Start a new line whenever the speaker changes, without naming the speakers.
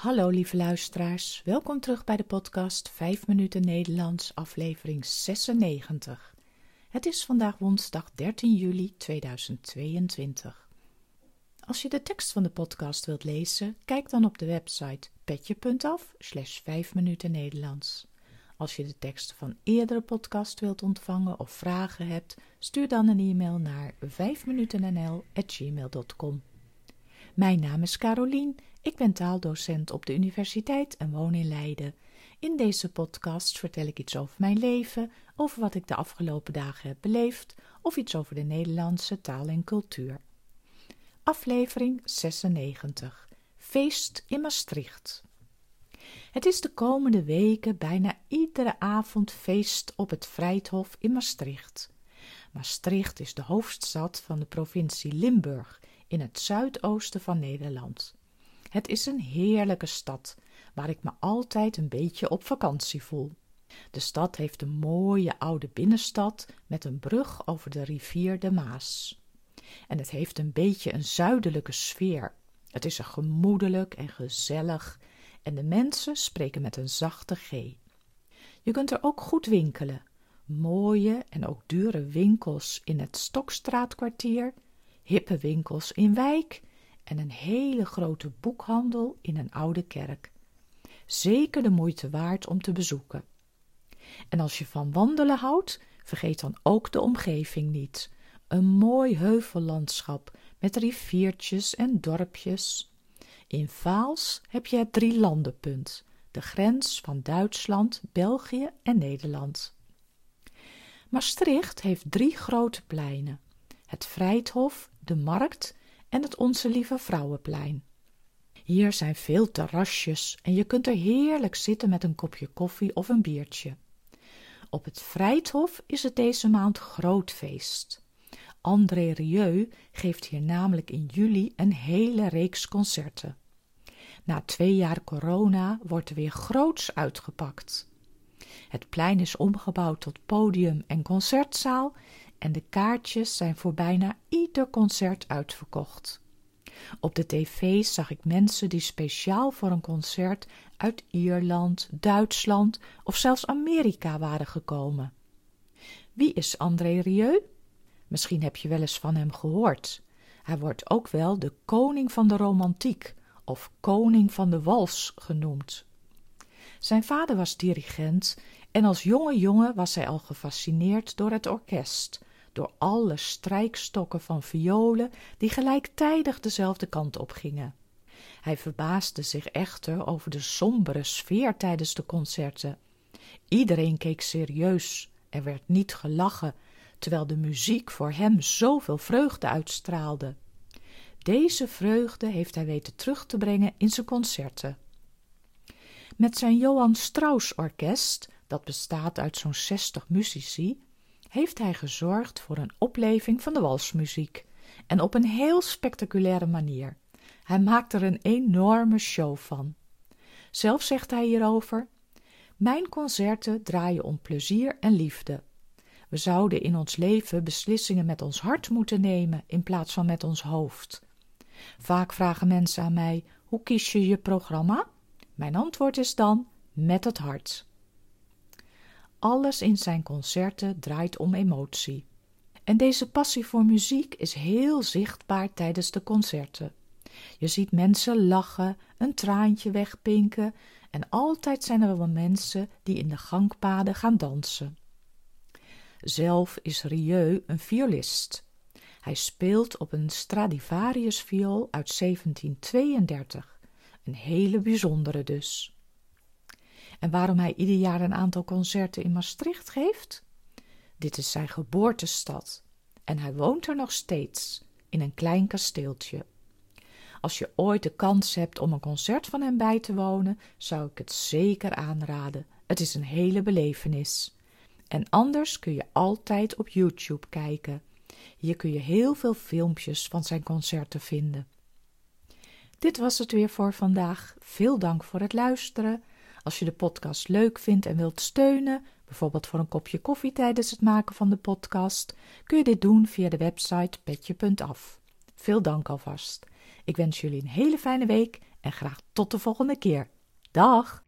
Hallo lieve luisteraars, welkom terug bij de podcast 5 minuten Nederlands, aflevering 96. Het is vandaag woensdag 13 juli 2022. Als je de tekst van de podcast wilt lezen, kijk dan op de website petje.af slash 5 minuten Nederlands. Als je de teksten van eerdere podcast wilt ontvangen of vragen hebt, stuur dan een e-mail naar 5minutennl.gmail.com. Mijn naam is Carolien, ik ben taaldocent op de universiteit en woon in Leiden. In deze podcast vertel ik iets over mijn leven, over wat ik de afgelopen dagen heb beleefd of iets over de Nederlandse taal en cultuur. Aflevering 96 Feest in Maastricht. Het is de komende weken bijna iedere avond feest op het Vrijthof in Maastricht. Maastricht is de hoofdstad van de provincie Limburg in het zuidoosten van Nederland. Het is een heerlijke stad waar ik me altijd een beetje op vakantie voel. De stad heeft een mooie oude binnenstad met een brug over de rivier de Maas. En het heeft een beetje een zuidelijke sfeer. Het is er gemoedelijk en gezellig en de mensen spreken met een zachte G. Je kunt er ook goed winkelen. Mooie en ook dure winkels in het Stokstraatkwartier, hippe winkels in Wijk en een hele grote boekhandel in een oude kerk. Zeker de moeite waard om te bezoeken. En als je van wandelen houdt, vergeet dan ook de omgeving niet. Een mooi heuvellandschap met riviertjes en dorpjes. In Vaals heb je het drielandenpunt, de grens van Duitsland, België en Nederland. Maastricht heeft drie grote pleinen: het Vrijthof, de Markt en het Onze Lieve Vrouwenplein. Hier zijn veel terrasjes en je kunt er heerlijk zitten met een kopje koffie of een biertje. Op het Vrijthof is het deze maand groot feest. André Rieu geeft hier namelijk in juli een hele reeks concerten. Na twee jaar corona wordt er weer groots uitgepakt. Het plein is omgebouwd tot podium en concertzaal en de kaartjes zijn voor bijna ieder concert uitverkocht. Op de tv zag ik mensen die speciaal voor een concert uit Ierland, Duitsland of zelfs Amerika waren gekomen. Wie is André Rieu? Misschien heb je wel eens van hem gehoord. Hij wordt ook wel de koning van de romantiek of koning van de wals genoemd. Zijn vader was dirigent en als jonge jongen was hij al gefascineerd door het orkest, door alle strijkstokken van violen die gelijktijdig dezelfde kant op gingen. Hij verbaasde zich echter over de sombere sfeer tijdens de concerten. Iedereen keek serieus, er werd niet gelachen, terwijl de muziek voor hem zoveel vreugde uitstraalde. Deze vreugde heeft hij weten terug te brengen in zijn concerten. Met zijn Johann Strauss orkest, dat bestaat uit zo'n zestig muzici, heeft hij gezorgd voor een opleving van de walsmuziek en op een heel spectaculaire manier. Hij maakt er een enorme show van. Zelf zegt hij hierover: Mijn concerten draaien om plezier en liefde. We zouden in ons leven beslissingen met ons hart moeten nemen in plaats van met ons hoofd. Vaak vragen mensen aan mij: hoe kies je je programma? Mijn antwoord is dan: met het hart. Alles in zijn concerten draait om emotie. En deze passie voor muziek is heel zichtbaar tijdens de concerten. Je ziet mensen lachen, een traantje wegpinken en altijd zijn er wel mensen die in de gangpaden gaan dansen. Zelf is Rieu een violist. Hij speelt op een Stradivarius-viool uit 1732, een hele bijzondere dus. En waarom hij ieder jaar een aantal concerten in Maastricht geeft? Dit is zijn geboortestad en hij woont er nog steeds, in een klein kasteeltje. Als je ooit de kans hebt om een concert van hem bij te wonen, zou ik het zeker aanraden. Het is een hele belevenis. En anders kun je altijd op YouTube kijken. Hier kun je heel veel filmpjes van zijn concerten vinden. Dit was het weer voor vandaag. Veel dank voor het luisteren. Als je de podcast leuk vindt en wilt steunen, bijvoorbeeld voor een kopje koffie tijdens het maken van de podcast, kun je dit doen via de website petje.af. Veel dank alvast. Ik wens jullie een hele fijne week en graag tot de volgende keer. Dag!